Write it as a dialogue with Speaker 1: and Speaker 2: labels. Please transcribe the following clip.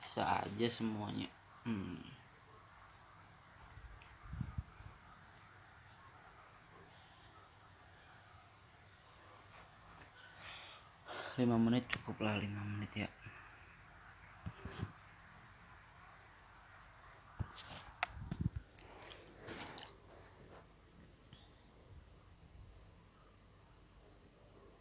Speaker 1: bisa aja semuanya hmm. lima menit cukup lah lima menit ya